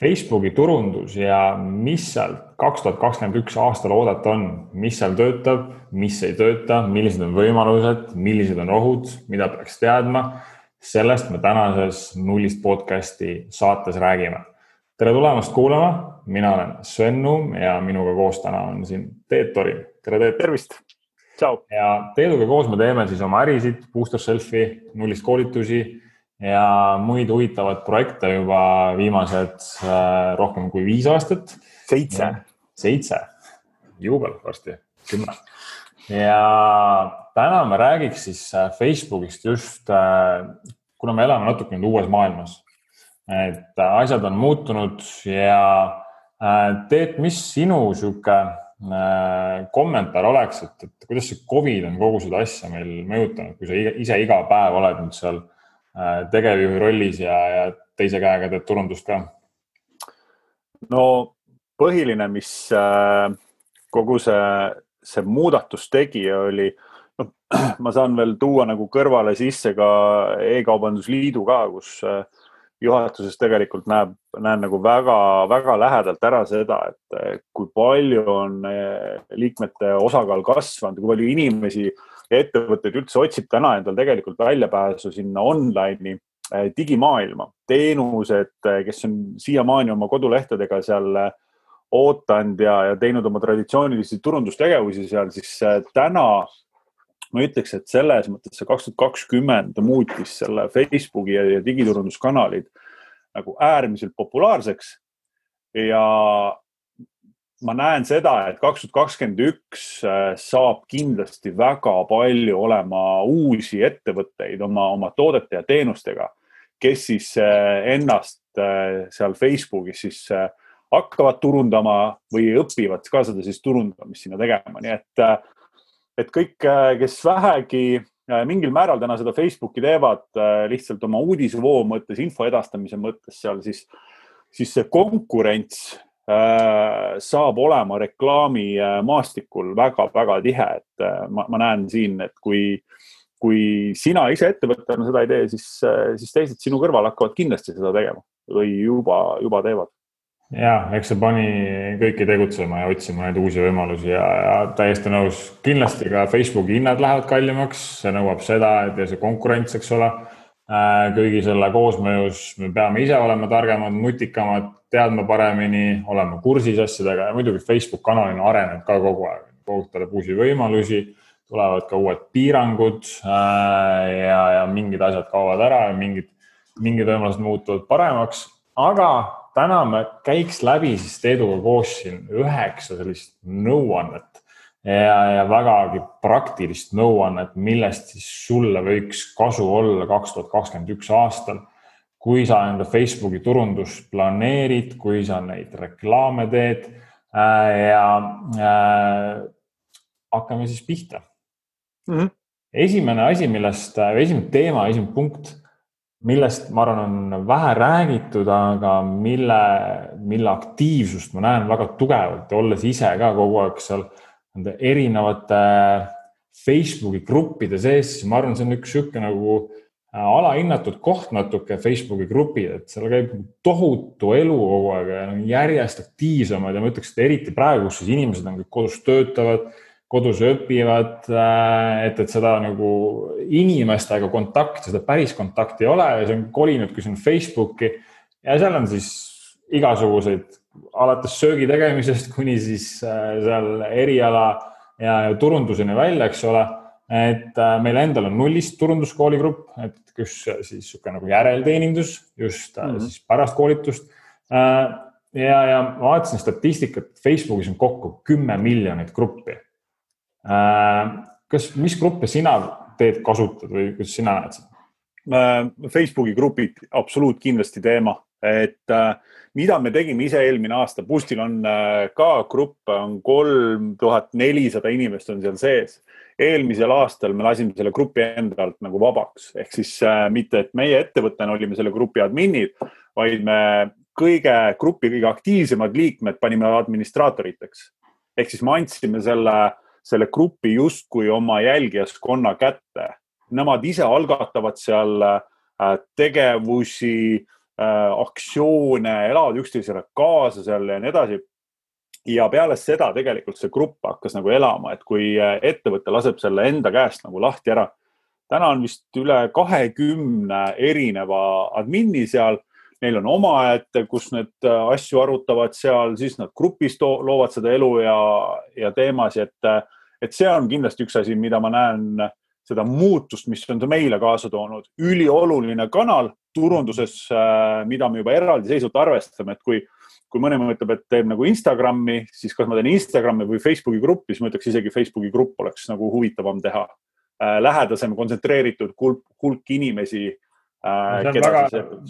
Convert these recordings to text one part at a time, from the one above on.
Facebooki turundus ja mis seal kaks tuhat kakskümmend üks aastal oodata on, mis seal töötab, mis ei tööta, millised on võimalused, millised on ohud, mida peaks teadma. sellest me tänases Nullist podcasti saates räägime. tere tulemast kuulama, mina olen Sven Nuum ja minuga koos täna on siin Teet Torim. tere, Teet. tervist. ja Teeduga koos me teeme siis oma ärisid, booster selfie, nullist koolitusi ja muid huvitavaid projekte juba viimased äh, rohkem kui viis aastat. seitse. seitse, juubel varsti, kümme. ja täna me räägiks siis äh, Facebookist just äh,, kuna me elame natuke nüüd uues maailmas, et asjad on muutunud ja Teet, mis sinu sihuke kommentaar oleks, et, et kuidas see Covid on kogu seda asja meil mõjutanud, kui sa ise iga päev oled nüüd seal tegevjuhi rollis ja, ja teise käega teed turundust ka? no põhiline, mis äh, kogu see, see muudatus tegi, oli, noh, ma saan veel tuua nagu kõrvale sisse ka E-kaubandusliidu ka, kus äh, juhatuses tegelikult näeb, näen nagu väga-väga lähedalt ära seda, et kui palju on liikmete osakaal kasvanud, kui palju inimesi äh, ettevõtteid üldse otsib täna endal tegelikult väljapääsu sinna online'i eh, digimaailma, teenused, eh, kes on siiamaani oma kodulehtedega seal eh, ootanud ja, ja teinud oma traditsioonilisi turundustegevusi seal, siis täna ma ütleks, et selles mõttes see kaks tuhat kakskümmend muutis selle Facebooki ja, ja digiturunduskanalid nagu äärmiselt populaarseks. ja ma näen seda, et kaks tuhat kakskümmend üks äh, saab kindlasti väga palju olema uusi ettevõtteid oma, oma toodete ja teenustega, kes siis äh, ennast äh, seal Facebookis siis hakkavad turundama või õpivad ka seda siis turundamist sinna tegema, nii et, et kõik, kes vähegi mingil määral täna seda Facebooki teevad lihtsalt oma uudisevoo mõttes, info edastamise mõttes seal, siis, siis see konkurents saab olema reklaamimaastikul väga-väga tihe, et äh, ma, ma näen siin, et kui, kui sina ise ettevõttena seda ei tee, siis, äh, siis teised sinu kõrval hakkavad kindlasti seda tegema või juba, juba teevad. ja eks see pani kõiki tegutsema ja otsima neid uusi võimalusi ja, ja täiesti nõus. kindlasti ka Facebooki hinnad lähevad kallimaks, see nõuab seda, et ja see konkurents, eks ole Äh, kõigi selle koosmõjus me peame ise olema targemad, nutikamad, teadma paremini, olema kursis asjadega ja muidugi Facebook kanalina areneb ka kogu aeg, koogutab uusi võimalusi, tulevad ka uued piirangud äh, ja, ja mingid asjad kaovad ära ja mingid, mingid võimalused muutuvad paremaks. aga täna me käiks läbi siis Teeduga koos siin üheksa sellist nõuannet ja, ja vägagi praktilist nõuannet, millest siis sulle võiks kasu olla kaks tuhat kakskümmend üks aastal. kui sa enda Facebooki turundust planeerid, kui sa neid reklaame teed äh, ja äh, hakkame siis pihta mm. -hmm. esimene asi, millest, esimene teema, esimene punkt, millest ma arvan, on vähe räägitud, aga mille, mille aktiivsust ma näen väga tugevalt, olles ise ka kogu aeg seal nende erinevate Facebooki gruppide sees, siis ma arvan, see on üks niisugune nagu äh, alahinnatud koht natuke Facebooki grupid, et seal käib tohutu elu kogu aeg ja järjest aktiivsemad ja ma ütleks, et eriti praegu, kus siis inimesed on kõik kodus töötavad, kodus õpivad, äh, et, et seda nagu inimestega kontakti, seda päris kontakti ei ole ja see on kolinudki sinna Facebooki ja seal on siis igasuguseid alates söögi tegemisest kuni siis äh, seal eriala ja turunduseni välja, eks ole. et äh, meil endal on nullist turunduskooli grupp, et kus siis niisugune nagu järelteenindus just mm -hmm. siis pärast koolitust. ja, ja ma vaatasin statistikat, Facebookis on kokku kümme miljonit gruppi. kas, mis gruppe sina teed, kasutad või kuidas sina näed seda? Facebooki grupid absoluutkindlasti teema, et äh, mida me tegime ise eelmine aasta, Boostil on äh, ka grupp, on kolm tuhat nelisada inimest on seal sees. eelmisel aastal me lasime selle grupi endalt nagu vabaks, ehk siis äh, mitte, et meie ettevõttena olime selle grupi adminid, vaid me kõige grupi kõige aktiivsemad liikmed panime administraatoriteks. ehk siis me andsime selle, selle grupi justkui oma jälgijaskonna kätte. Nemad ise algatavad seal äh, tegevusi aktsioone, elavad üksteisele kaasa seal ja nii edasi ja peale seda tegelikult see grupp hakkas nagu elama, et kui ettevõte laseb selle enda käest nagu lahti ära. täna on vist üle kahekümne erineva admini seal neil on omaette, kus need äh, asju arutavad seal, siis nad grupis loovad seda elu ja, ja teemasid, et, äh, et see on kindlasti üks asi, mida ma näen, seda muutust, mis on ta meile kaasa toonud. ülioluline kanal turunduses, äh, mida me juba eraldiseisvalt arvestame, et kui, kui mõni mõtleb, et teeb nagu Instagrami, siis kas ma teen Instagrami või Facebooki gruppi, siis ma ütleks isegi Facebooki grupp oleks nagu huvitavam teha. lähedasem, kontsentreeritud hulk, hulk inimesi Äh, see on väga,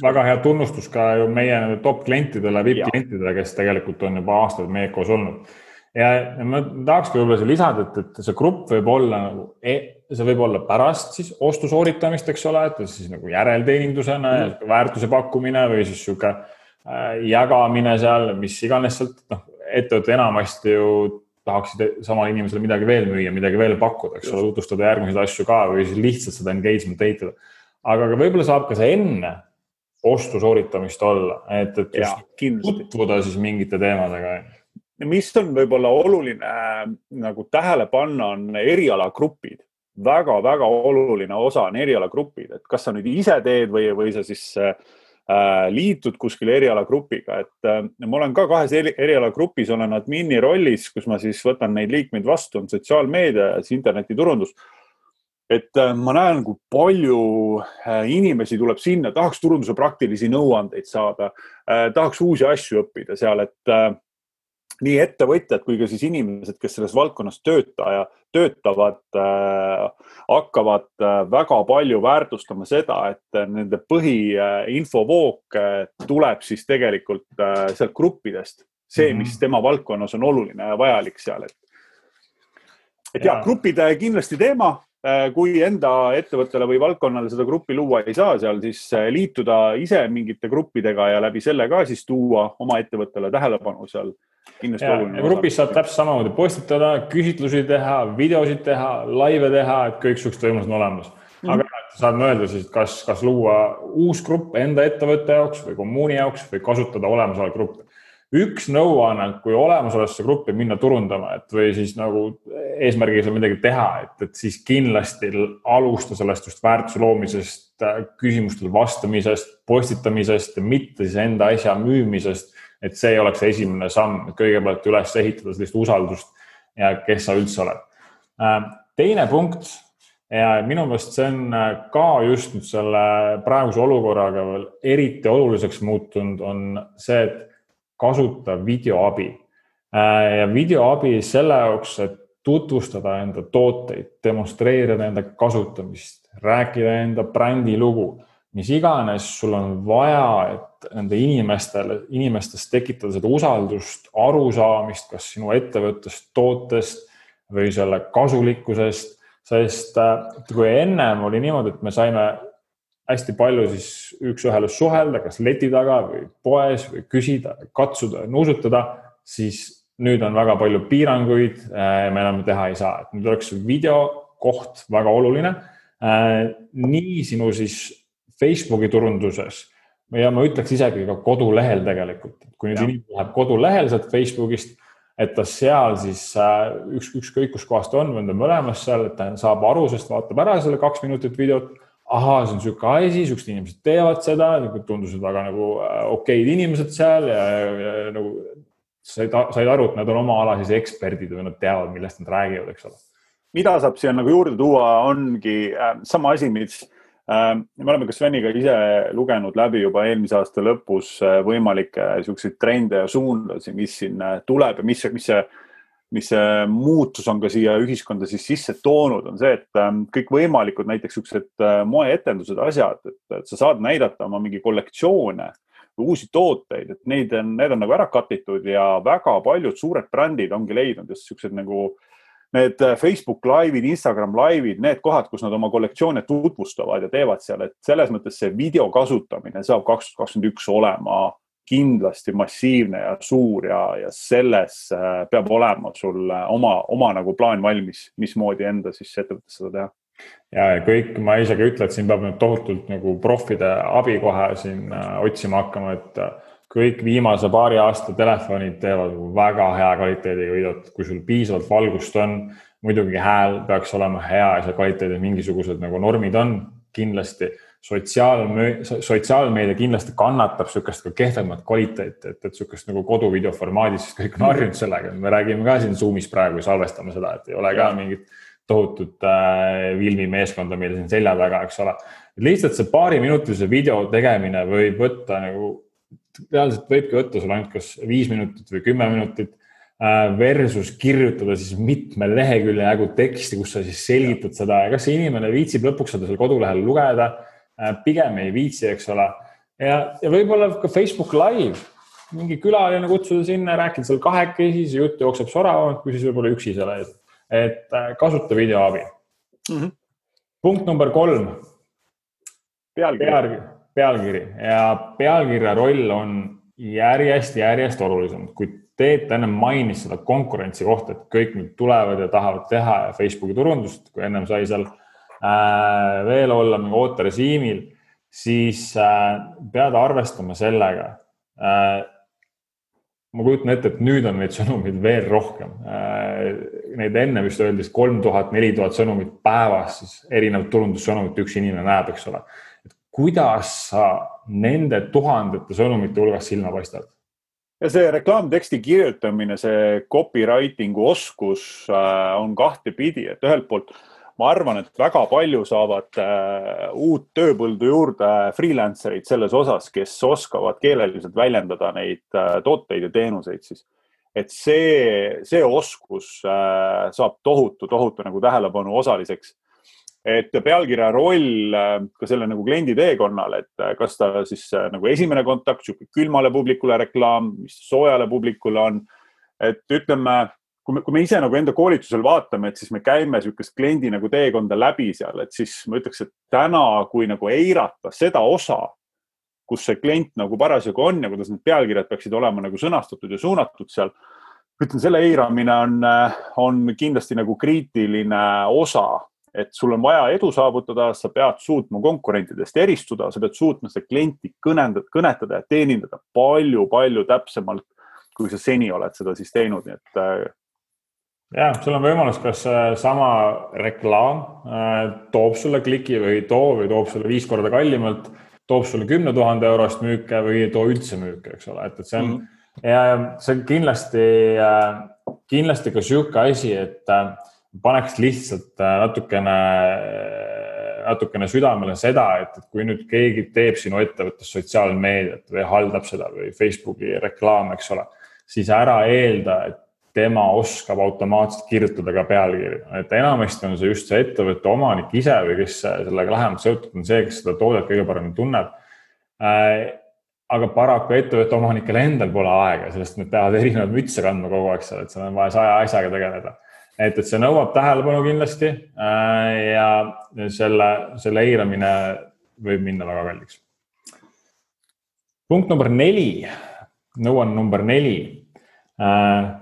väga hea tunnustus ka ju meie top klientidele, VIP klientidele, kes tegelikult on juba aastaid meiega koos olnud. ja ma tahakski võib-olla siia lisada, et, et see grupp võib olla nagu, e, see võib olla pärast siis ostu sooritamist, eks ole, et siis nagu järelteenindusena mm ja väärtuse pakkumine või siis sihuke äh, jagamine seal, mis iganes sealt, noh, ettevõtted enamasti ju tahaksid samale inimesele midagi veel müüa, midagi veel pakkuda, eks ole, tutvustada järgmiseid asju ka või siis lihtsalt seda engagement ehitada. Aga võib-olla saab ka see enne ostu sooritamist olla, et, et just tutvuda siis mingite teemadega. mis on võib-olla oluline äh, nagu tähele panna, on erialagrupid väga-väga oluline osa on erialagrupid, et kas sa nüüd ise teed või, või sa siis äh, liitud kuskile erialagrupiga, et äh, ma olen ka kahes eri, erialagrupis, olen admini rollis, kus ma siis võtan neid liikmeid vastu, on sotsiaalmeedia ja siis internetiturundus. Et äh, ma näen, kui palju äh, inimesi tuleb sinna, tahaks turunduse praktilisi nõuandeid saada, äh, tahaks uusi asju õppida seal, et nii ettevõtjad kui ka siis inimesed, kes selles valdkonnas töötaja, töötavad, hakkavad väga palju väärtustama seda, et nende põhiinfovoog tuleb siis tegelikult sealt gruppidest. see, mis mhm. tema valdkonnas on oluline ja vajalik seal, et et ja, ja grupid kindlasti teema, Äh, kui enda ettevõttele või valdkonnale seda gruppi luua ei saa seal, siis äh, liituda ise mingite gruppidega ja läbi selle ka siis tuua oma ettevõttele tähelepanu seal. Kindlasti oluline. grupis saab täpselt samamoodi postitada, küsitlusi teha, videosid teha, laive teha, et kõik siuksed võimalused on olemas mm. -hmm. aga saad mõelda siis, kas, kas luua uus grupp enda ettevõtte jaoks või kommuuni jaoks või kasutada olemasolevat gruppi üks nõuanne, kui olemasolevasse gruppi minna turundama, et või siis nagu eesmärgiga seal midagi teha, et, et siis kindlasti alusta sellest just väärtuse loomisest, küsimustele vastamisest, postitamisest ja mitte siis enda asja müümisest. Et see oleks esimene samm, kõigepealt üles ehitada sellist usaldust ja kes sa üldse oled. Äh, teine punkt ja minu meelest see on äh, ka just nüüd selle praeguse olukorraga veel eriti oluliseks muutunud, on see, et kasuta videoabi. Äh, ja videoabi selle jaoks, et tutvustada enda tooteid, demonstreerida enda kasutamist, rääkida enda brändi lugu, mis iganes sul on vaja, et nende inimestele, inimestes tekitada seda usaldust, arusaamist, kas sinu ettevõttest, tootest või selle kasulikkusest, sest äh, kui ennem oli niimoodi, et me saime hästi palju siis üks-ühele suhelda, kas leti taga või poes või küsida, katsuda, nuusutada, siis nüüd on väga palju piiranguid, äh, me enam teha ei saa, et nüüd oleks videokoht väga oluline. Äh, nii sinu siis Facebooki turunduses. Ja ma ütleks isegi ka kodulehel tegelikult, kui nüüd inimene läheb kodulehel sealt Facebookist, et ta seal siis äh, üks, ükskõik kuskohast on või on ta mõlemas seal, et ta saab aru, sest vaatab ära selle kaks minutit videot. Ahaa, see on niisugune asi, niisugused inimesed teevad seda, nagu tundusid väga nagu äh, okeid inimesed seal ja, ja, ja nagu said, said aru, et nad on oma ala siis eksperdid või nad teavad, millest nad räägivad, eks ole. mida saab siia nagu juurde tuua, ongi äh, sama asi, mis me oleme ka Sveniga ise lugenud läbi juba eelmise aasta lõpus äh, võimalikke niisuguseid trende ja suundusi, mis siin äh, tuleb ja mis, mis see mis see muutus on ka siia ühiskonda siis sisse toonud, on see, et ähm, kõikvõimalikud näiteks siuksed äh, moeetendused, asjad, et sa saad näidata oma mingi kollektsioone või uusi tooteid, et neid on, need on nagu ära katitud ja väga paljud suured brändid ongi leidnud just siuksed nagu need äh, Facebook laivid, Instagram laivid, need kohad, kus nad oma kollektsioone tutvustavad ja teevad seal, et selles mõttes see video kasutamine saab kaks tuhat kakskümmend üks olema kindlasti massiivne ja suur ja, ja selles äh, peab olema sul äh, oma, oma nagu plaan valmis, mismoodi enda siis ettevõttes seda teha. Ja kõik, ma isegi ei ütle, et siin peab nüüd tohutult nagu profide abi kohe siin otsima hakkama, et kõik viimase paari aasta telefonid teevad väga hea kvaliteediga videot, kui sul piisavalt valgust on. muidugi hääl peaks olema hea ja see kvaliteedi mingisugused nagu normid on kindlasti sotsiaalmeedia, sotsiaalmeedia kindlasti kannatab niisugust ka kehvemat kvaliteeti, et, et niisugust nagu koduvideo formaadis, sest kõik on harjunud sellega, me räägime ka siin Zoom'is praegu ja salvestame seda, et ei ole ka mingit tohutut äh, filmimeeskonda meil siin selja taga, eks ole. lihtsalt see paariminutilise video tegemine võib võtta nagu, reaalselt võibki võtta sul ainult kas viis minutit või kümme minutit äh, versus kirjutada siis mitme lehekülje jagu teksti, kus sa siis selgitad seda ja kas see inimene viitsib lõpuks seda seal kodulehel lugeda Äh, pigem ei viitsi, eks ole. ja, ja võib-olla ka Facebook Live, mingi külaline kutsuda sinna, rääkida seal kahekesi, see jutt jookseb soravamalt, kui siis võib-olla üksi seal ees. et äh, kasuta videoabi mm. -hmm. punkt number kolm. pealkiri. pealkiri ja pealkirja roll on järjest, järjest olulisem, kui Teet enne mainis seda konkurentsi kohta, et kõik nüüd tulevad ja tahavad teha ja Facebooki turundust, kui ennem sai seal Äh, veel olla mingi ooterežiimil, siis äh, pead arvestama sellega. Äh, ma kujutan ette, et nüüd on neid sõnumeid veel rohkem. Neid enne vist öeldi kolm tuhat, neli tuhat sõnumit päevas, siis erinevat turundussõnumit üks inimene näeb, eks ole. Kuidas sa nende tuhandete sõnumite hulgas silma paistad? ja see reklaamteksti kirjutamine, see copywriting'u oskus on kahtepidi, et ühelt poolt ma arvan, et väga palju saavad äh, uut tööpõldu juurde freelancer eid selles osas, kes oskavad keeleliselt väljendada neid äh, tooteid ja teenuseid siis. et see, see oskus äh, saab tohutu, tohutu nagu tähelepanu osaliseks. Et pealkirja roll äh, ka selle nagu kliendi teekonnal, et äh, kas ta siis äh, nagu esimene kontakt, sihuke külmale publikule reklaam, mis soojale publikule on. et ütleme kui me, kui me ise nagu enda koolitusel vaatame, et siis me käime niisugust kliendi nagu teekonda läbi seal, et siis ma ütleks, et täna, kui nagu eirata seda osa, kus see klient nagu parasjagu on ja kuidas need pealkirjad peaksid olema nagu sõnastatud ja suunatud seal. ütlen, selle eiramine on, on kindlasti nagu kriitiline osa, et sul on vaja edu saavutada, sa pead suutma konkurentidest eristuda, sa pead suutma seda klienti kõnendada, kõnetada ja teenindada palju-palju täpsemalt, kui sa seni oled seda siis teinud, nii et ja sul on võimalus, kas sama reklaam äh, toob sulle kliki või ei too või toob sulle viis korda kallimalt, toob sulle kümne tuhande eurost müüke või ei too üldse müüke, eks ole, et, et see on mm -hmm. ja see on kindlasti, äh, kindlasti ka sihuke asi, et äh, paneks lihtsalt natukene, natukene südamele seda, et, et kui nüüd keegi teeb sinu ettevõttes sotsiaalmeediat või haldab seda või Facebooki reklaame, eks ole, siis ära eelda, et tema oskab automaatselt kirjutada ka pealkirju, et enamasti on see just see ettevõtte omanik ise või kes sellega lähemalt seotud on see, kes seda toodet kõige paremini tunneb. Äh, aga paraku ettevõtte omanikel endal pole aega, sest nad peavad erinevaid mütse kandma kogu aeg seal, et seal on vaja saja asjaga tegeleda. Et, et see nõuab tähelepanu kindlasti äh, ja selle, selle eiramine võib minna väga kalliks. punkt number neli, nõuanne number neli äh,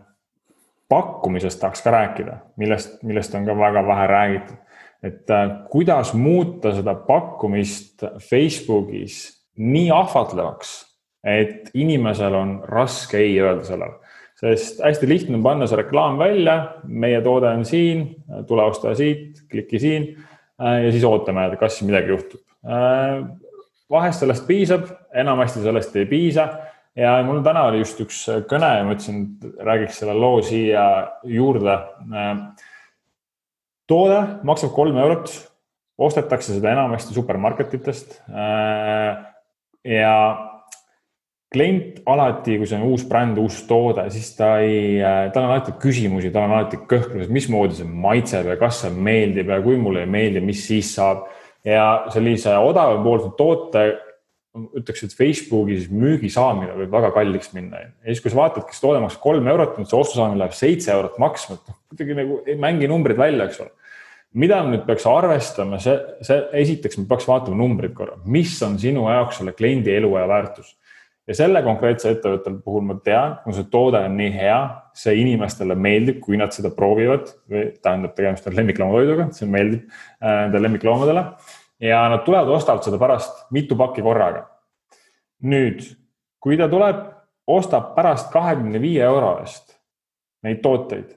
pakkumisest tahaks ka rääkida, millest, millest on ka väga vähe räägitud. et äh, kuidas muuta seda pakkumist Facebookis nii ahvatlevaks, et inimesel on raske ei öelda sellele. Sest hästi lihtne on panna see reklaam välja, meie toode on siin, tule osta siit, kliki siin äh, ja siis ootame, kas midagi juhtub. Äh, vahest sellest piisab, enamasti sellest ei piisa ja mul täna oli just üks kõne ja mõtlesin, et räägiks selle loo siia juurde. toode maksab kolm eurot, ostetakse seda enamasti supermarketitest. ja klient alati, kui see on uus bränd, uus toode, siis ta ei, tal on alati küsimusi, tal on alati kõhklused, mismoodi see maitseb ja kas see meeldib ja kui mulle ei meeldi, mis siis saab. ja sellise odavapoolse toote ütleks, et Facebookis müügi saamine võib väga kalliks minna ja siis, kui sa vaatad, kas toode maksab kolm eurot, nüüd see ostu saamine läheb seitse eurot maksma, et noh, kuidagi nagu ei mängi numbrid välja, eks ole. mida nüüd peaks arvestama, see, see esiteks me peaks vaatama numbrid korra, mis on sinu jaoks selle kliendi eluaja väärtus ja selle konkreetse ettevõtte puhul ma tean, kui see toode on nii hea, see inimestele meeldib, kui nad seda proovivad või tähendab, tegemist on lemmikloomatoiduga, see meeldib äh, nende lemmikloomadele. ja nad tulevad, ostavad seda pärast mitu pakki korraga. nüüd, kui ta tuleb, ostab pärast kahekümne viie euro eest neid tooteid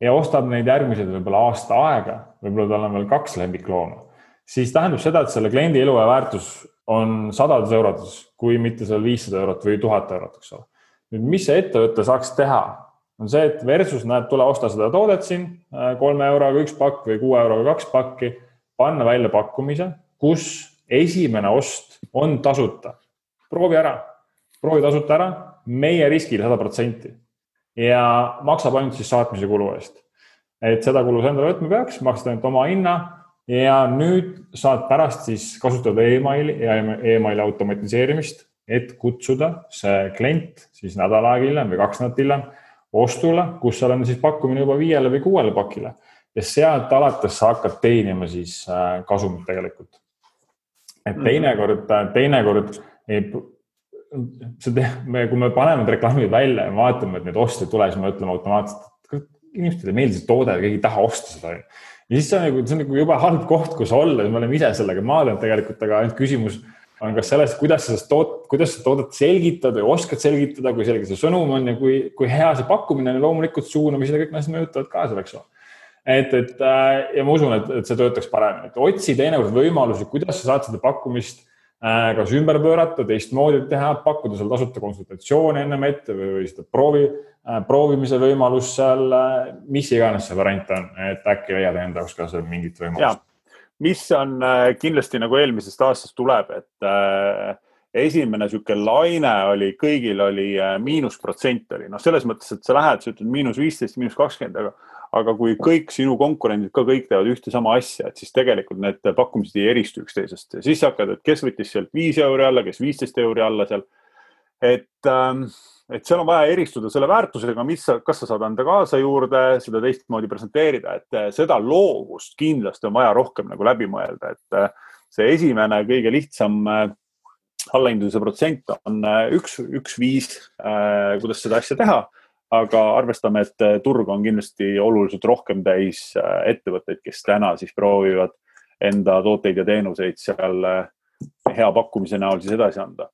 ja ostab neid järgmised võib-olla aasta aega, võib-olla tal on veel kaks lemmiklooma, siis tähendab seda, et selle kliendi eluaja väärtus on sadades eurodes, kui mitte seal viissada eurot või tuhat eurot, eks ole. nüüd, mis see ettevõte saaks teha, on see, et versus näed, tule osta seda toodet siin äh, kolme euroga üks pakk või kuue euroga kaks pakki, panna välja pakkumise, kus esimene ost on tasuta. proovi ära, proovi tasuta ära, meie riskil sada protsenti ja maksab ainult siis saatmise kulu eest. et seda kulu sa endale võtma peaks, maksad ainult oma hinna ja nüüd saad pärast siis kasutada emaili ja emaili automatiseerimist, et kutsuda see klient siis nädal aega hiljem või kaks nädalat hiljem ostule, kus seal on siis pakkumine juba viiele või kuuele pakile ja sealt alates sa hakkad teenima siis äh, kasumit tegelikult. et mhm. teinekord, teinekord ei, see, me, kui me paneme need reklaamid välja ja vaatame, et neid oste ei tule, siis me ütleme automaatselt, et inimestele ei meeldi see toode, keegi ei taha osta seda ja siis see on nagu, see on nagu jube halb koht, kus olla me oleme ise sellega maadlenud tegelikult, aga ainult küsimus on kas selles, kuidas sa toot-, kuidas sa toodet selgitad või oskad selgitada, kui selge see sõnum on ja kui, kui hea see pakkumine on ja loomulikult suunamised ja kõik need asjad mõjutavad ka seal, eks ole. et, et äh, ja ma usun, et, et see töötaks paremini, et otsi teinekord võimalusi, kuidas sa saad seda pakkumist kas ümber pöörata, teistmoodi teha, pakkuda seal tasuta konsultatsiooni ennem ette või, või seda proovi Äh, proovimise võimalus seal, äh, mis iganes see variant on, et äkki leiad enda jaoks ka seal mingit võimalust. mis on äh, kindlasti nagu eelmisest aastast tuleb, et äh, esimene niisugune laine oli, kõigil oli miinusprotsent oli, noh, selles mõttes, et sa lähed, sa ütled miinus viisteist, miinus kakskümmend, aga aga kui kõik sinu konkurendid ka kõik teevad ühte sama asja, et siis tegelikult need pakkumised ei eristu üksteisest ja siis hakkad, et kes võttis sealt viis euri alla, kes viisteist euri alla seal. et ähm, et seal on vaja eristuda selle väärtusega, mis sa, kas sa saad anda kaasa juurde, seda teistmoodi presenteerida, et eh, seda loovust kindlasti on vaja rohkem nagu läbi mõelda, et eh, see esimene kõige lihtsam eh, allahindluse protsent on üks, üks viis, kuidas seda asja teha. Aga arvestame, et turg on kindlasti oluliselt rohkem täis ettevõtteid, kes täna siis proovivad enda tooteid ja teenuseid seal hea pakkumise näol siis edasi anda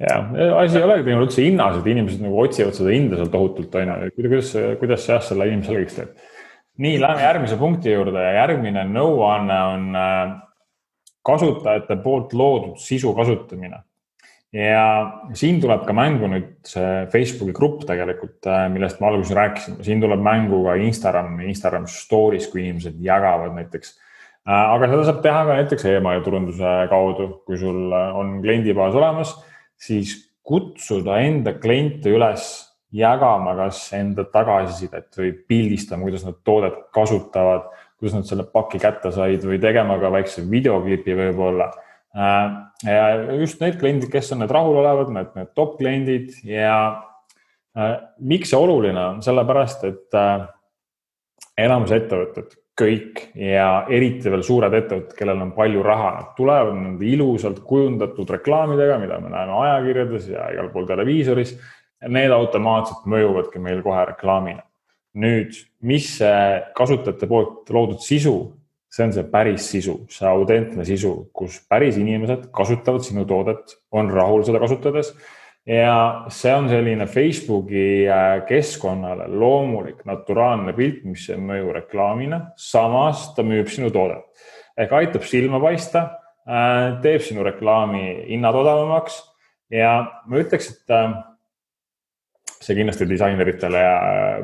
ja, asi ei olegi tegelikult üldse hinnas, et inimesed nagu otsivad seda hinda seal tohutult, on ju, kuidas, kuidas see jah, selle inimese selgeks teeb. nii, läheme järgmise punkti juurde ja järgmine nõuanne on äh, kasutajate poolt loodud sisu kasutamine. Ja siin tuleb ka mängu nüüd see Facebooki grupp tegelikult, äh, millest ma alguses rääkisin, siin tuleb mängu ka Instagram, Instagram Stories, kui inimesed jagavad näiteks. Äh, aga seda saab teha ka näiteks emaili turunduse kaudu, kui sul on kliendibaas olemas siis kutsuda enda kliente üles jagama kas enda tagasisidet või pildistama, kuidas nad toodet kasutavad, kuidas nad selle paki kätte said või tegema ka väikse videoklipi võib-olla. Äh, ja just need kliendid, kes on need rahulolevad, need, need top kliendid ja äh, miks see oluline on, sellepärast et äh, enamus ettevõtted kõik ja eriti veel suured ettevõtted, kellel on palju raha, nad tulevad nende ilusalt kujundatud reklaamidega, mida me näeme ajakirjades ja igal pool televiisoris. Need automaatselt mõjuvadki meil kohe reklaamina. nüüd, mis see kasutajate poolt loodud sisu, see on see päris sisu, see autentne sisu, kus päris inimesed kasutavad sinu toodet, on rahul seda kasutades. Ja see on selline Facebooki äh, keskkonnale loomulik, naturaalne pilt, mis ei mõju reklaamina, samas ta müüb sinu toodet. Ehk aitab silma paista, äh, teeb sinu reklaami hinnad odavamaks. Ja ma ütleks, et äh, see kindlasti disaineritele ja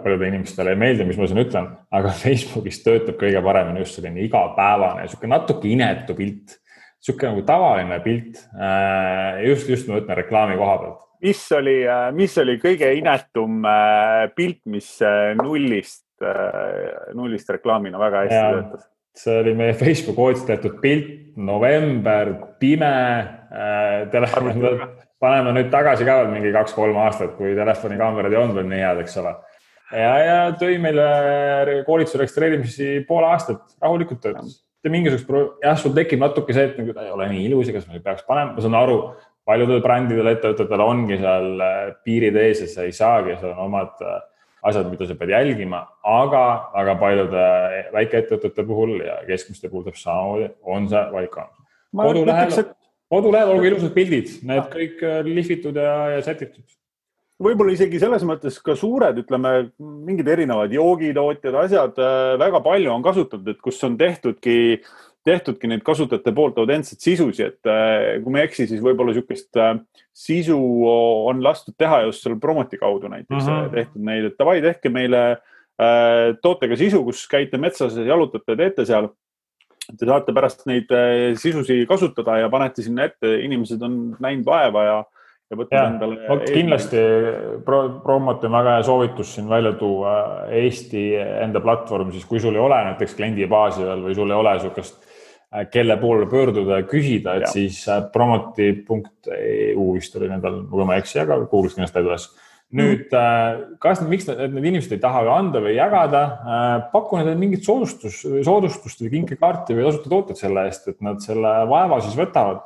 paljudele inimestele ei meeldi, mis ma siin ütlen, aga Facebookis töötab kõige paremini just selline igapäevane, niisugune natuke inetu pilt, niisugune nagu tavaline pilt. just, just ma ütlen reklaami koha pealt mis oli, äh, mis oli kõige inetum äh, pilt, mis äh, nullist, nullist reklaamina väga hästi ja, töötas? see oli meie Facebooki otsitud pilt, november, pime telefon, paneme nüüd tagasi ka veel mingi kaks-kolm aastat, kui telefonikaamerad ei olnud veel nii head, eks ole. ja, ja tõi meile koolituse registreerimisi pool aastat, rahulikult töötas mitte mingisugust, jah, sul tekib natuke see, et nagu ta ei ole nii ilus ja kas ma peaks panema, ma saan aru, paljudel brändidel, ettevõtetel ongi seal piirid ees ja sa ei saagi, seal on omad asjad, mida sa pead jälgima, aga väga paljude väikeettevõtete puhul ja keskmiste puhul täpselt samamoodi on see valik olemas. kodulehel, et... kodulehel olgu ilusad pildid, need kõik lihvitud ja, ja sätitud võib-olla isegi selles mõttes ka suured, ütleme mingid erinevad joogitootjad, asjad väga palju on kasutatud, et kus on tehtudki, tehtudki neid kasutajate poolt autentseid sisusi, et kui ma ei eksi, siis võib-olla niisugust sisu on lastud teha just selle Promoti kaudu näiteks mm -hmm. tehtud neid, et davai, tehke meile tootega sisu, kus käite metsas, jalutate, teete seal. Te saate pärast neid sisusi kasutada ja panete sinna ette, inimesed on näinud vaeva ja ja võtad endale. vot kindlasti pro, promot on väga hea soovitus siin välja tuua Eesti enda platvorm, siis kui sul ei ole näiteks kliendibaasi veel või sul ei ole niisugust, äh, kelle poole pöörduda ja küsida, et ja. siis äh, promoti.eu vist oli nendel, kui ma ei eksi, aga Google'is kindlasti üles nüüd mm. kas, miks need, need inimesed ei taha anda või jagada, paku nendele mingit soodustus, soodustust või kinkekaarti või tasuta tooteid selle eest, et nad selle vaeva siis võtavad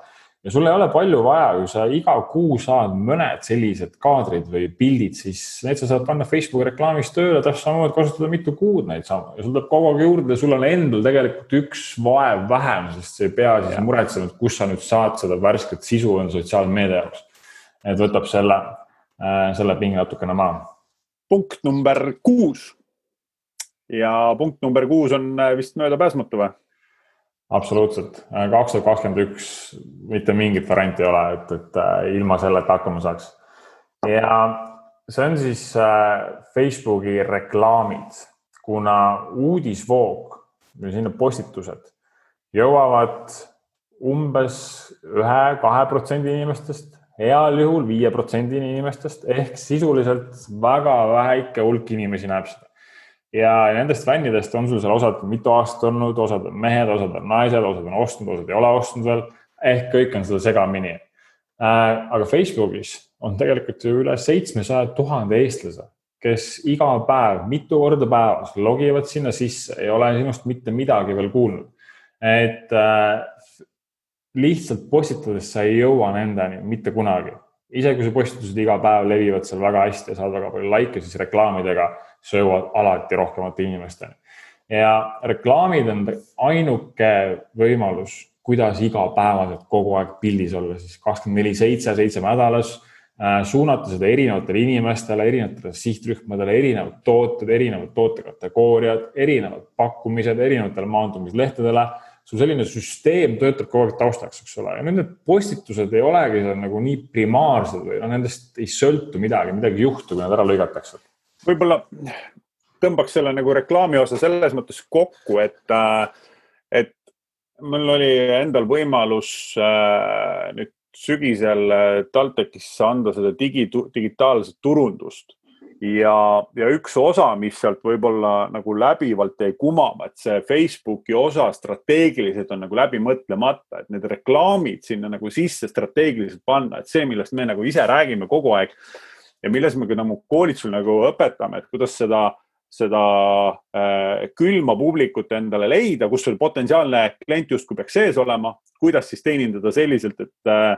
ja sul ei ole palju vaja, kui sa iga kuu saad mõned sellised kaadrid või pildid, siis need sa saad panna Facebooki reklaamis tööle, täpselt samamoodi kasutada mitu kuud neid samu ja sul tuleb kogu aeg juurde, sul on endal tegelikult üks vaev vähem, sest sa ei pea siis muretsema, et kus sa nüüd saad seda värsket sisu on sotsiaalmeedia jaoks. et võtab selle, äh, selle pinge natukene maha. punkt number kuus. ja punkt number kuus on äh, vist möödapääsmatu või? absoluutselt, kaks tuhat kakskümmend üks mitte mingit varianti ei ole, et, et äh, ilma selleta hakkama saaks. ja see on siis äh, Facebooki reklaamid, kuna uudisvoog või sinna postitused jõuavad umbes ühe-kahe protsendi inimestest, heal juhul viie protsendini inimestest ehk sisuliselt väga väike hulk inimesi näeb seda ja nendest fännidest on sul seal osad mitu aastat olnud, osad on mehed, osad on naised, osad on ostnud, osad ei ole ostnud veel. ehk kõik on seda segamini äh,. aga Facebookis on tegelikult ju üle seitsmesaja tuhande eestlase, kes iga päev, mitu korda päevas logivad sinna sisse, ei ole sinust mitte midagi veel kuulnud. et äh, lihtsalt postitades sa ei jõua nendeni mitte kunagi isegi kui su postitused iga päev levivad seal väga hästi ja saad väga palju likee, siis reklaamidega sa jõuad alati rohkemate inimesteni. ja reklaamid on ainuke võimalus, kuidas igapäevaselt kogu aeg pildis olla, siis kakskümmend neli, seitse, seitse nädalas äh, suunata seda erinevatele inimestele, erinevatele sihtrühmadele, erinevad tooted, erinevad tootekategooriad, erinevad pakkumised erinevatele maandumislehtedele sul selline süsteem töötab kogu aeg taustaks, eks ole, ja nüüd need postitused ei olegi seal nagu nii primaarsed või noh, nendest ei sõltu midagi, midagi ei juhtu, kui nad ära lõigatakse. Võib-olla tõmbaks selle nagu reklaami osa selles mõttes kokku, et, äh, et mul oli endal võimalus äh, nüüd sügisel äh, TalTechis anda seda digi, digitaalset turundust ja, ja üks osa, mis sealt võib-olla nagu läbivalt jäi kumama, et see Facebooki osa strateegiliselt on nagu läbi mõtlemata, et need reklaamid sinna nagu sisse strateegiliselt panna, et see, millest me nagu ise räägime kogu aeg ja milles me ka nagu koolitusel nagu õpetame, et kuidas seda, seda äh, külma publikut endale leida, kus sul potentsiaalne klient justkui peaks sees olema, kuidas siis teenindada selliselt, et äh,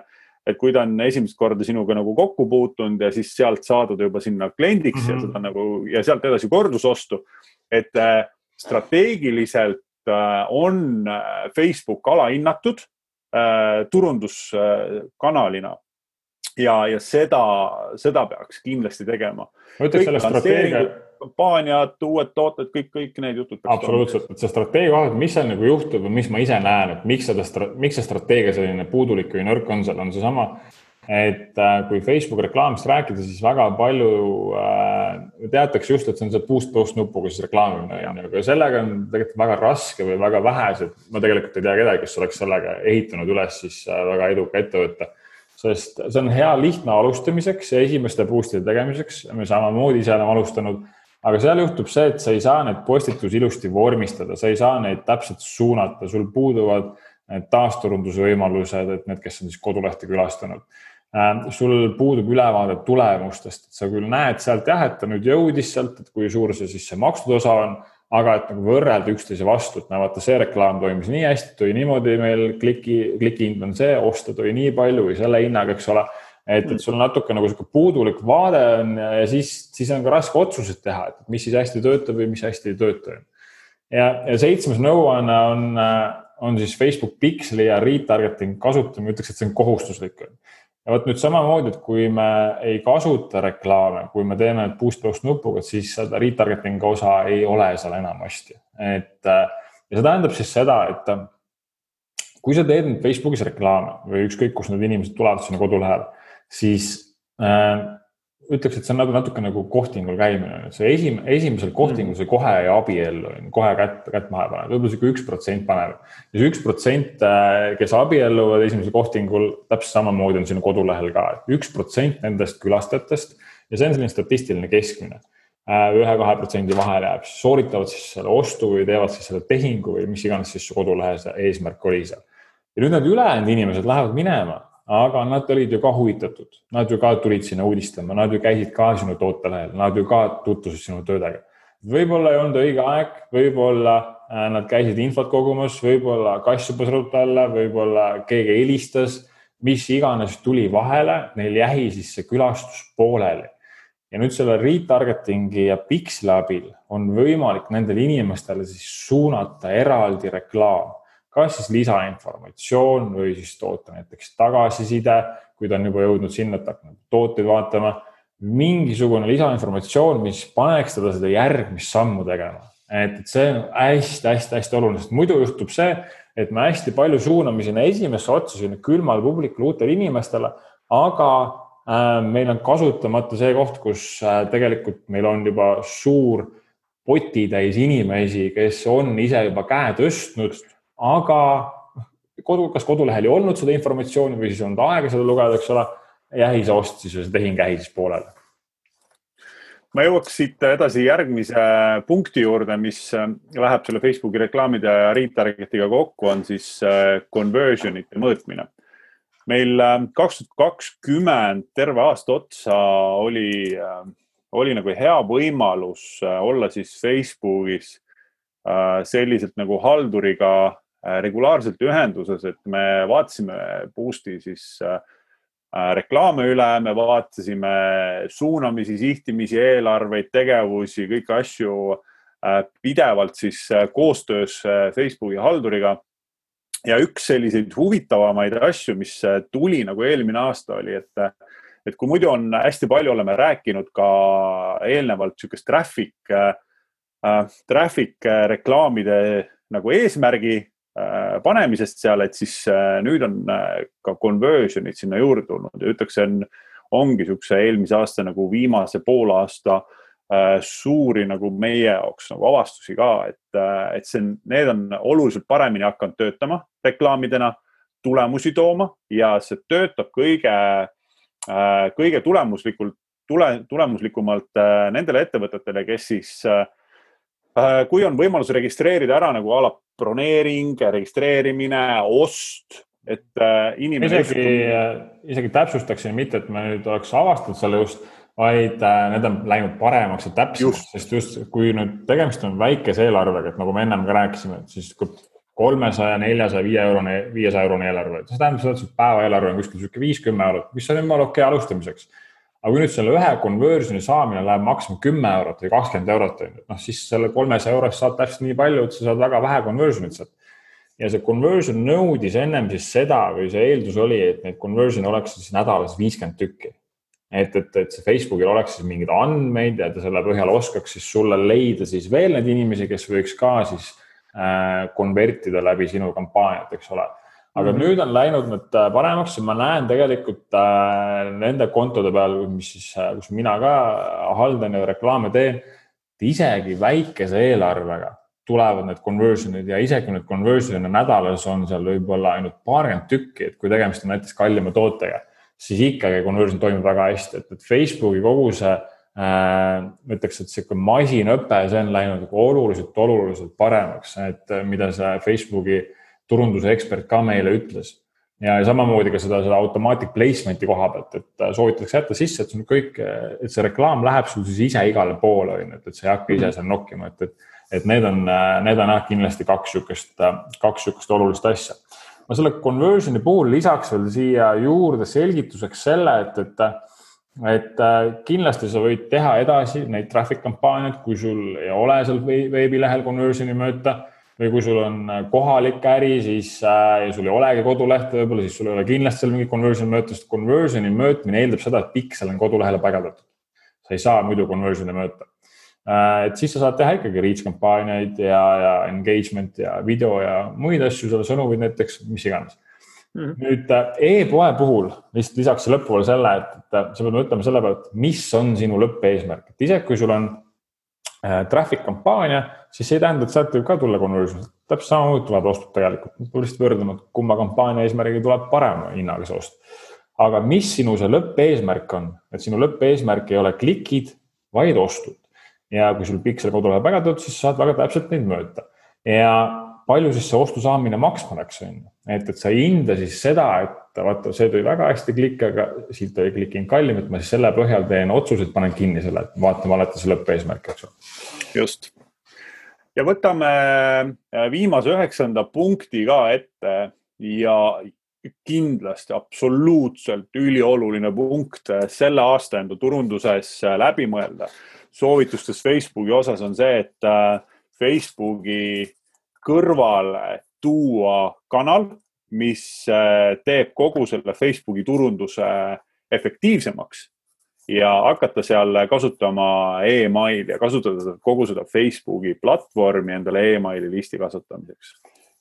et kui ta on esimest korda sinuga nagu kokku puutunud ja siis sealt saada ta juba sinna kliendiks mm -hmm. ja mhm. seda nagu ja sealt edasi kordusostu, et äh, strateegiliselt äh, on äh, Facebook alahinnatud turunduskanalina ja, ja seda, seda peaks kindlasti tegema. ma ütleks selle strateegia. Kampaaniad, uued tooted, kõik, kõik need jutud. absoluutselt, et see strateegia pealt, mis seal nagu juhtub või mis ma ise näen, et miks seda, miks see strateegia selline puudulik või nõrk on seal, on seesama, et äh, kui Facebooki reklaamist rääkida, siis väga palju äh, teatakse just, et see on see boost post nupuga siis reklaamimine on. Ju, aga sellega on tegelikult väga raske või väga vähesed, ma tegelikult ei tea kedagi, kes oleks sellega ehitanud üles siis äh, väga eduka ettevõtte. Sest see on hea lihtne alustamiseks ja esimeste boost'ide tegemiseks. me samamoodi ise oleme alustanud, aga seal juhtub see, et sa ei saa neid postitusi ilusti vormistada, sa ei saa neid täpselt suunata, sul puuduvad need taasturunduse võimalused, et need, kes on siis kodulehte külastanud. Äh, sul puudub ülevaade tulemustest, et sa küll näed sealt jah, et ta nüüd jõudis sealt, et kui suur see siis see makstud osa on, aga et nagu võrrelda üksteise vastu, et näe, vaata, see reklaam toimis nii hästi, tuli niimoodi meil kliki, klikihind on see, osta tuli nii palju või selle hinnaga, eks ole. Et, et sul natuke nagu sihuke puudulik vaade on ja siis, siis on ka raske otsuseid teha, et mis siis hästi töötab või mis hästi ei tööta. ja, ja seitsmes nõuanne on, on siis Facebook Pixeli ja retargeting kasutamine, ütleks, et see on kohustuslik ja vot nüüd samamoodi, et kui me ei kasuta reklaame, kui me teeme boost post nupuga, siis seda retargeting osa ei ole seal enamasti. et ja see tähendab siis seda, et kui sa teed nüüd Facebookis reklaame või ükskõik, kus need inimesed tulevad sinna kodulehele, siis äh, ütleks, et see on nagu natuke nagu kohtingul käimine, see esim-, esimesel kohtingul see kohe ei abiellu, kohe kätt, kätt maha paneb, võib-olla sihuke üks protsent paneb. ja see üks protsent, äh, kes abielluvad esimesel kohtingul, täpselt samamoodi on sinu kodulehel ka, et üks protsent nendest külastajatest ja see on selline statistiline keskmine. Äh, ühe-kahe protsendi vahele jääb, siis sooritavad siis selle ostu või teevad siis selle tehingu või mis iganes siis su kodulehe eesmärk oli seal. ja nüüd need ülejäänud inimesed lähevad minema aga nad olid ju ka huvitatud, nad ju ka tulid sinna uudistama, nad ju käisid ka sinu tootelehel, nad ju ka tutvusid sinu töödega. võib-olla ei olnud õige aeg, võib-olla äh, nad käisid infot kogumas, võib-olla kass hüppas ruttu alla, võib-olla keegi helistas, mis iganes tuli vahele, neil jäi siis see külastus pooleli. ja nüüd selle retargeting'i ja Pixli abil on võimalik nendele inimestele siis suunata eraldi reklaam kas siis lisainformatsioon või siis toota näiteks tagasiside, kui ta on juba jõudnud sinna, et hakkab tooteid vaatama. mingisugune lisainformatsioon, mis paneks teda seda järgmist sammu tegema. et, et see on hästi-hästi-hästi oluline, sest muidu juhtub see, et me hästi palju suuname sinna esimesse otsa sinna külmale publikule, uutele inimestele, aga äh, meil on kasutamata see koht, kus äh, tegelikult meil on juba suur potitäis inimesi, kes on ise juba käe tõstnud aga kodu, kas kodulehel ei olnud seda informatsiooni või siis ei olnud aega seda lugeda, eks ole. ja siis ostis ja see tehing jäi siis pooleli. ma jõuaks siit edasi järgmise punkti juurde, mis äh, läheb selle Facebooki reklaamide ja retarget'iga kokku, on siis äh, conversion ite mõõtmine. meil äh, kaks tuhat kakskümmend terve aasta otsa oli, oli nagu hea võimalus olla siis Facebookis selliselt nagu halduriga regulaarselt ühenduses, et me vaatasime Boost'i siis äh, äh, reklaame üle, me vaatasime suunamisi, sihtimisi, eelarveid, tegevusi, kõiki asju pidevalt siis koostöös Facebooki halduriga. ja üks selliseid huvitavamaid asju, mis tuli nagu eelmine aasta oli, et, et kui muidu on hästi palju, oleme rääkinud ka eelnevalt niisugust traffic äh,, traffic reklaamide nagu eesmärgi Äh, panemisest seal, et siis äh, nüüd on äh, ka conversion'id sinna juurde tulnud ja ütleks, see on, ongi niisuguse eelmise aasta nagu viimase poolaasta suuri nagu meie jaoks nagu avastusi ka, et, et see on, need on oluliselt paremini hakanud töötama reklaamidena, tulemusi tooma ja see töötab kõige, kõige tulemuslikult, tule, tulemuslikumalt nendele ettevõtetele, kes siis kui on võimalus registreerida ära nagu a la broneering, registreerimine, ost, et äh, inimene. isegi, äh, isegi täpsustaksin, mitte et me nüüd oleks avastanud selle just, vaid äh, need on läinud paremaks ja täpsemaks, sest just kui nüüd tegemist on väikese eelarvega, et nagu me ennem ka rääkisime, et siis kolmesaja, neljasaja, viie eurone, viiesaja eurone eelarve, see tähendab seda, et päeva eelarve on kuskil sihuke viis-kümme eurot, mis on jumala okei okay alustamiseks aga kui nüüd selle ühe conversion'i saamine läheb maksma kümme eurot või kakskümmend eurot, on ju, noh siis selle kolmesaja eurost saad täpselt nii palju, et sa saad väga vähe conversion'it sealt. ja see conversion nõudis ennem siis seda või see eeldus oli, et neid conversion'e oleks siis nädalas viiskümmend tükki. et, et, et see Facebookil oleks siis mingeid andmeid ja ta selle põhjal oskaks siis sulle leida siis veel neid inimesi, kes võiks ka siis äh, konvertida läbi sinu kampaaniat, eks ole aga mm nüüd on läinud need äh, paremaks ja ma näen tegelikult äh, nende kontode peal, mis siis, äh, kus mina ka haldan ja reklaame teen, isegi väikese eelarvega tulevad need conversion'id ja isegi need conversion'id nädalas on seal võib-olla ainult paarkümmend tükki, et kui tegemist on näiteks kallima tootega, siis ikkagi conversion toimub väga hästi, et, et Facebooki kogu see äh, ütleks, et sihuke masinõpe, see on läinud nagu oluliselt, oluliselt paremaks, et mida see Facebooki äh, turunduse ekspert ka meile ütles. ja samamoodi ka seda, seda automatic placement'i koha pealt, et äh, soovitatakse jätta sisse, et sul kõik, et see reklaam läheb sul siis ise igale poole, on ju, et, et sa ei hakka ise seal nokkima, et, et, et need on, need on jah, kindlasti kaks sihukest, kaks sihukest olulist asja. ma selle conversion'i puhul lisaks veel siia juurde selgituseks selle, et, et, et kindlasti sa võid teha edasi neid traffic kampaaniaid, kui sul ei ole seal veebilehel conversion'i mõõta või kui sul on äh, kohalik äri, siis äh, ja sul ei olegi kodulehte võib-olla, siis sul ei ole kindlasti seal mingit conversion mõõtust. Conversion'i mõõtmine eeldab seda, et piksel on kodulehele paigaldatud. sa ei saa muidu conversion'i mõõta äh,. et siis sa saad teha ikkagi reach kampaaniaid ja, ja engagement ja video ja muid asju, selle sõnumeid näiteks, mis iganes mm. -hmm. nüüd e-poe puhul lihtsalt lisaks lõppu veel selle, et, et sa pead mõtlema selle peale, et mis on sinu lõppeesmärk, et isegi kui sul on traffic kampaania, siis see ei tähenda, et sealt võib ka tulla conversion, täpselt samamoodi tuleb ostud tegelikult, peab lihtsalt võrdlema, et kumma kampaania eesmärgiga tuleb parema hinnaga see ost. aga mis sinu see lõppeesmärk on, et sinu lõppeesmärk ei ole klikid, vaid ostud. ja kui sul piksel kodulehel paigaldatud, siis saad väga täpselt neid mõõta ja palju siis see ostu saamine maksma läks, on ju. et, et sa ei hinda siis seda, et vaata, see tõi väga hästi klikke, aga siit oli klikking kallim, et ma siis selle põhjal teen otsused, panen kinni selle, et vaatame alati see lõppeesmärk, eks ju. just. ja võtame äh, viimase üheksanda punkti ka ette ja kindlasti absoluutselt ülioluline punkt äh, selle aasta enda turunduses äh, läbi mõelda. soovitustes Facebooki osas on see, et Facebooki kõrvale tuua kanal, mis äh, teeb kogu selle Facebooki turunduse efektiivsemaks ja hakata seal kasutama emaili ja kasutada kogu seda Facebooki platvormi endale emaili listi kasutamiseks.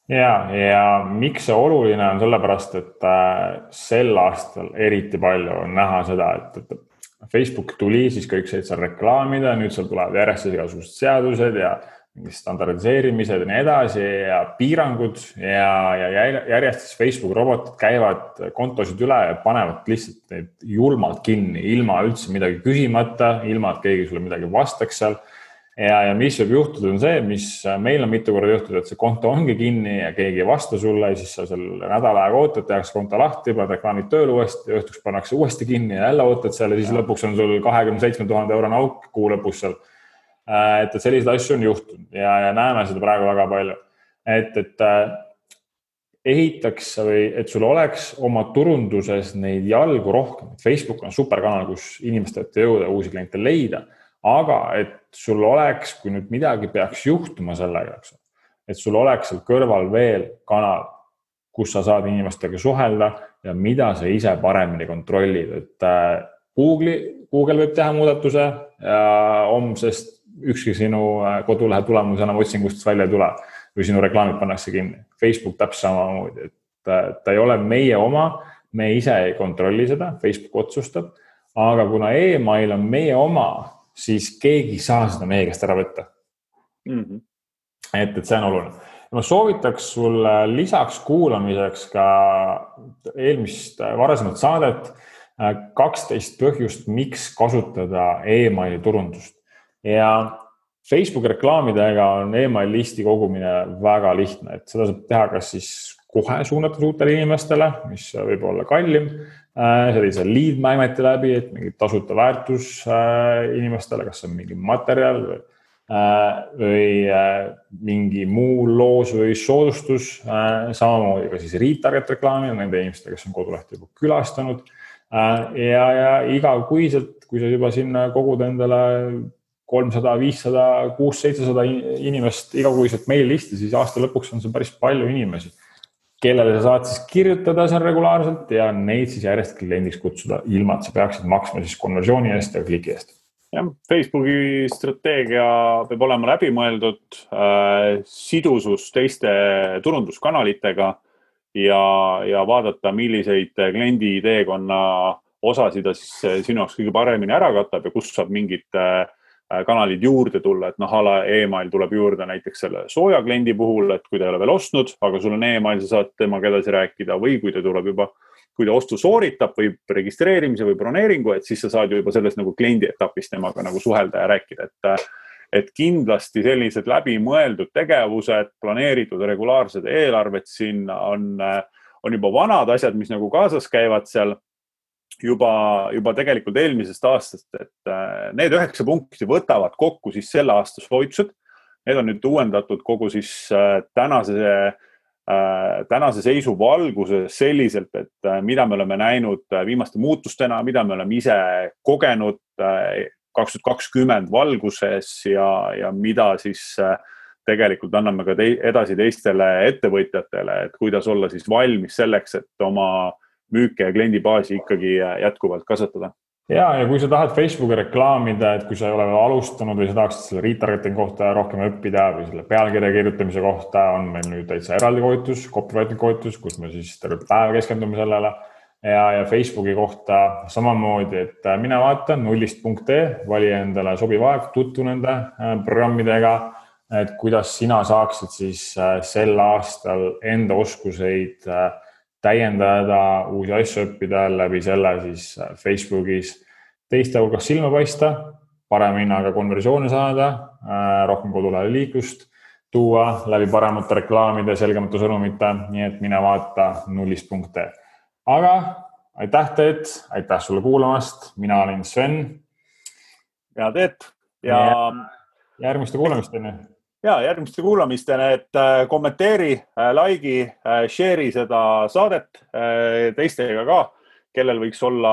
ja, ja miks see oluline on, sellepärast et äh, sel aastal eriti palju on näha seda, et, et Facebook tuli, siis kõik said seal reklaamida, nüüd seal tulevad järjest igasugused seadused ja standardiseerimised ja nii edasi ja piirangud ja, ja järjest siis Facebook robotid käivad kontosid üle ja panevad lihtsalt neid julmalt kinni, ilma üldse midagi küsimata, ilma et keegi sulle midagi vastaks seal. ja, ja mis võib juhtuda, on see, mis meil on mitu korda juhtunud, et see konto ongi kinni ja keegi ei vasta sulle ja siis sa seal nädal aega ootad, tehakse konto lahti, paned reklaamid tööle uuesti, õhtuks pannakse uuesti kinni ja jälle ootad seal ja siis lõpuks on sul kahekümne seitsme tuhande eurone auk kuu lõpus seal et, et selliseid asju on juhtunud ja, ja näeme seda praegu väga palju. et, et äh, ehitaks või et sul oleks oma turunduses neid jalgu rohkem. Facebook on superkanal, kus inimeste ette jõuda, uusi kliente leida, aga et sul oleks, kui nüüd midagi peaks juhtuma sellega, eks, et sul oleks seal kõrval veel kanal, kus sa saad inimestega suhelda ja mida sa ise paremini kontrollid, et äh, Google'i, Google võib teha muudatuse homsest ükski sinu äh, kodulehe tulemus enam otsingustest välja ei tule või sinu reklaamid pannakse kinni. Facebook täpselt samamoodi, et ta ei ole meie oma, me ise ei kontrolli seda, Facebook otsustab. aga kuna email on meie oma, siis keegi ei saa seda meie käest ära võtta mm. -hmm. et, et see on oluline. ma soovitaks sulle lisaks kuulamiseks ka eelmist äh, varasemat saadet äh, kaksteist põhjust, miks kasutada emaili turundust ja Facebooki reklaamidega on email listi kogumine väga lihtne, et seda saab teha kas siis kohe suunates uutele inimestele, mis võib olla kallim, äh, sellise lead magnet'i läbi, et mingi tasuta väärtus äh, inimestele, kas see on mingi materjal või, äh, või mingi muu loos või soodustus. samamoodi ka siis retarget reklaamid nende inimestele, kes on kodulehte juba külastanud. ja, ja igakuiselt, kui sa juba sinna kogud endale kolmsada, viissada, kuus, seitsesada inimest igakuiselt meilisti, siis aasta lõpuks on see päris palju inimesi, kellele sa saad siis kirjutada seal regulaarselt ja neid siis järjest kliendiks kutsuda, ilma et sa peaksid maksma siis konversiooni eest ja kliki eest. jah, Facebooki strateegia peab olema läbimõeldud äh,, sidusus teiste turunduskanalitega ja, ja vaadata, milliseid kliendi teekonna osasid ta siis sinu jaoks kõige paremini ära katab ja kust saab mingit äh, Äh, kanalid juurde tulla, et noh, a la email tuleb juurde näiteks selle sooja kliendi puhul, et kui ta ei ole veel ostnud, aga sul on email, sa saad temaga edasi rääkida või kui ta tuleb juba, kui ta ostu sooritab või registreerimise või broneeringu, et siis sa saad ju juba selles nagu kliendi etapis temaga nagu suhelda ja rääkida, et et kindlasti sellised läbimõeldud tegevused, planeeritud regulaarsed eelarved sinna on, on juba vanad asjad, mis nagu kaasas käivad seal juba, juba tegelikult eelmisest aastast, et äh, need üheksa punkti võtavad kokku siis selle aasta soovitused. Need on nüüd uuendatud kogu siis äh, tänase, äh, tänase seisu valguses selliselt, et mida me oleme näinud viimaste muutustena, mida me oleme ise kogenud kaks tuhat kakskümmend valguses ja, ja mida siis tegelikult anname ka te edasi teistele ettevõtjatele, et kuidas olla siis valmis selleks, et oma äh, müüke ja kliendibaasi ikkagi äh, jätkuvalt kasvatada. ja, ja kui sa tahad Facebooki reklaamida, et kui sa ei ole veel alustanud või sa tahaksid selle retargeting kohta rohkem õppida või selle pealkirja kirjutamise kohta, on meil nüüd täitsa eraldi koolitus, copywriting koolitus, kus me siis terve päev keskendume sellele ja, ja Facebooki kohta samamoodi, et äh, mine vaata nullist.ee, vali endale sobiv aeg, tutvu nende äh, programmidega, et kuidas sina saaksid siis sel aastal enda oskuseid äh, täiendada, uusi asju õppida, läbi selle siis Facebookis teiste hulgas silma paista, parema hinnaga konversioone saada, äh, rohkem kodulehele liiklust tuua läbi paremate reklaamide, selgemate sõnumite, nii et mine vaata nullist.ee. aga aitäh, Teet, aitäh sulle kuulamast, mina olin Sven. ja Teet ja, ja järgmiste kuulamisteni ja järgmiste kuulamisteni, et äh, kommenteeri, äh, like'i, äh, share'i seda saadet teistega ka, kellel võiks olla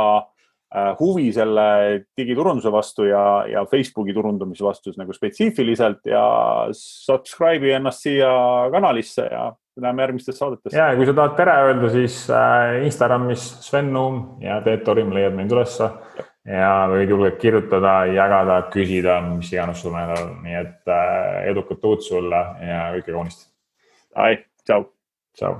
huvi selle digiturunduse vastu ja, ja Facebooki turundamise vastu nagu spetsiifiliselt ja subscribe'i ennast siia kanalisse ja näeme järgmistes saadetes. ja kui sa tahad tere öelda, siis Instagramis Sven Nuum ja Teet Torim leiad mind ülesse ja võid julgelt kirjutada, jagada, küsida, mis iganes sul nädal on, nii et äh, edukat uut sulle ja kõike kaunist. Ai, tšau. tšau.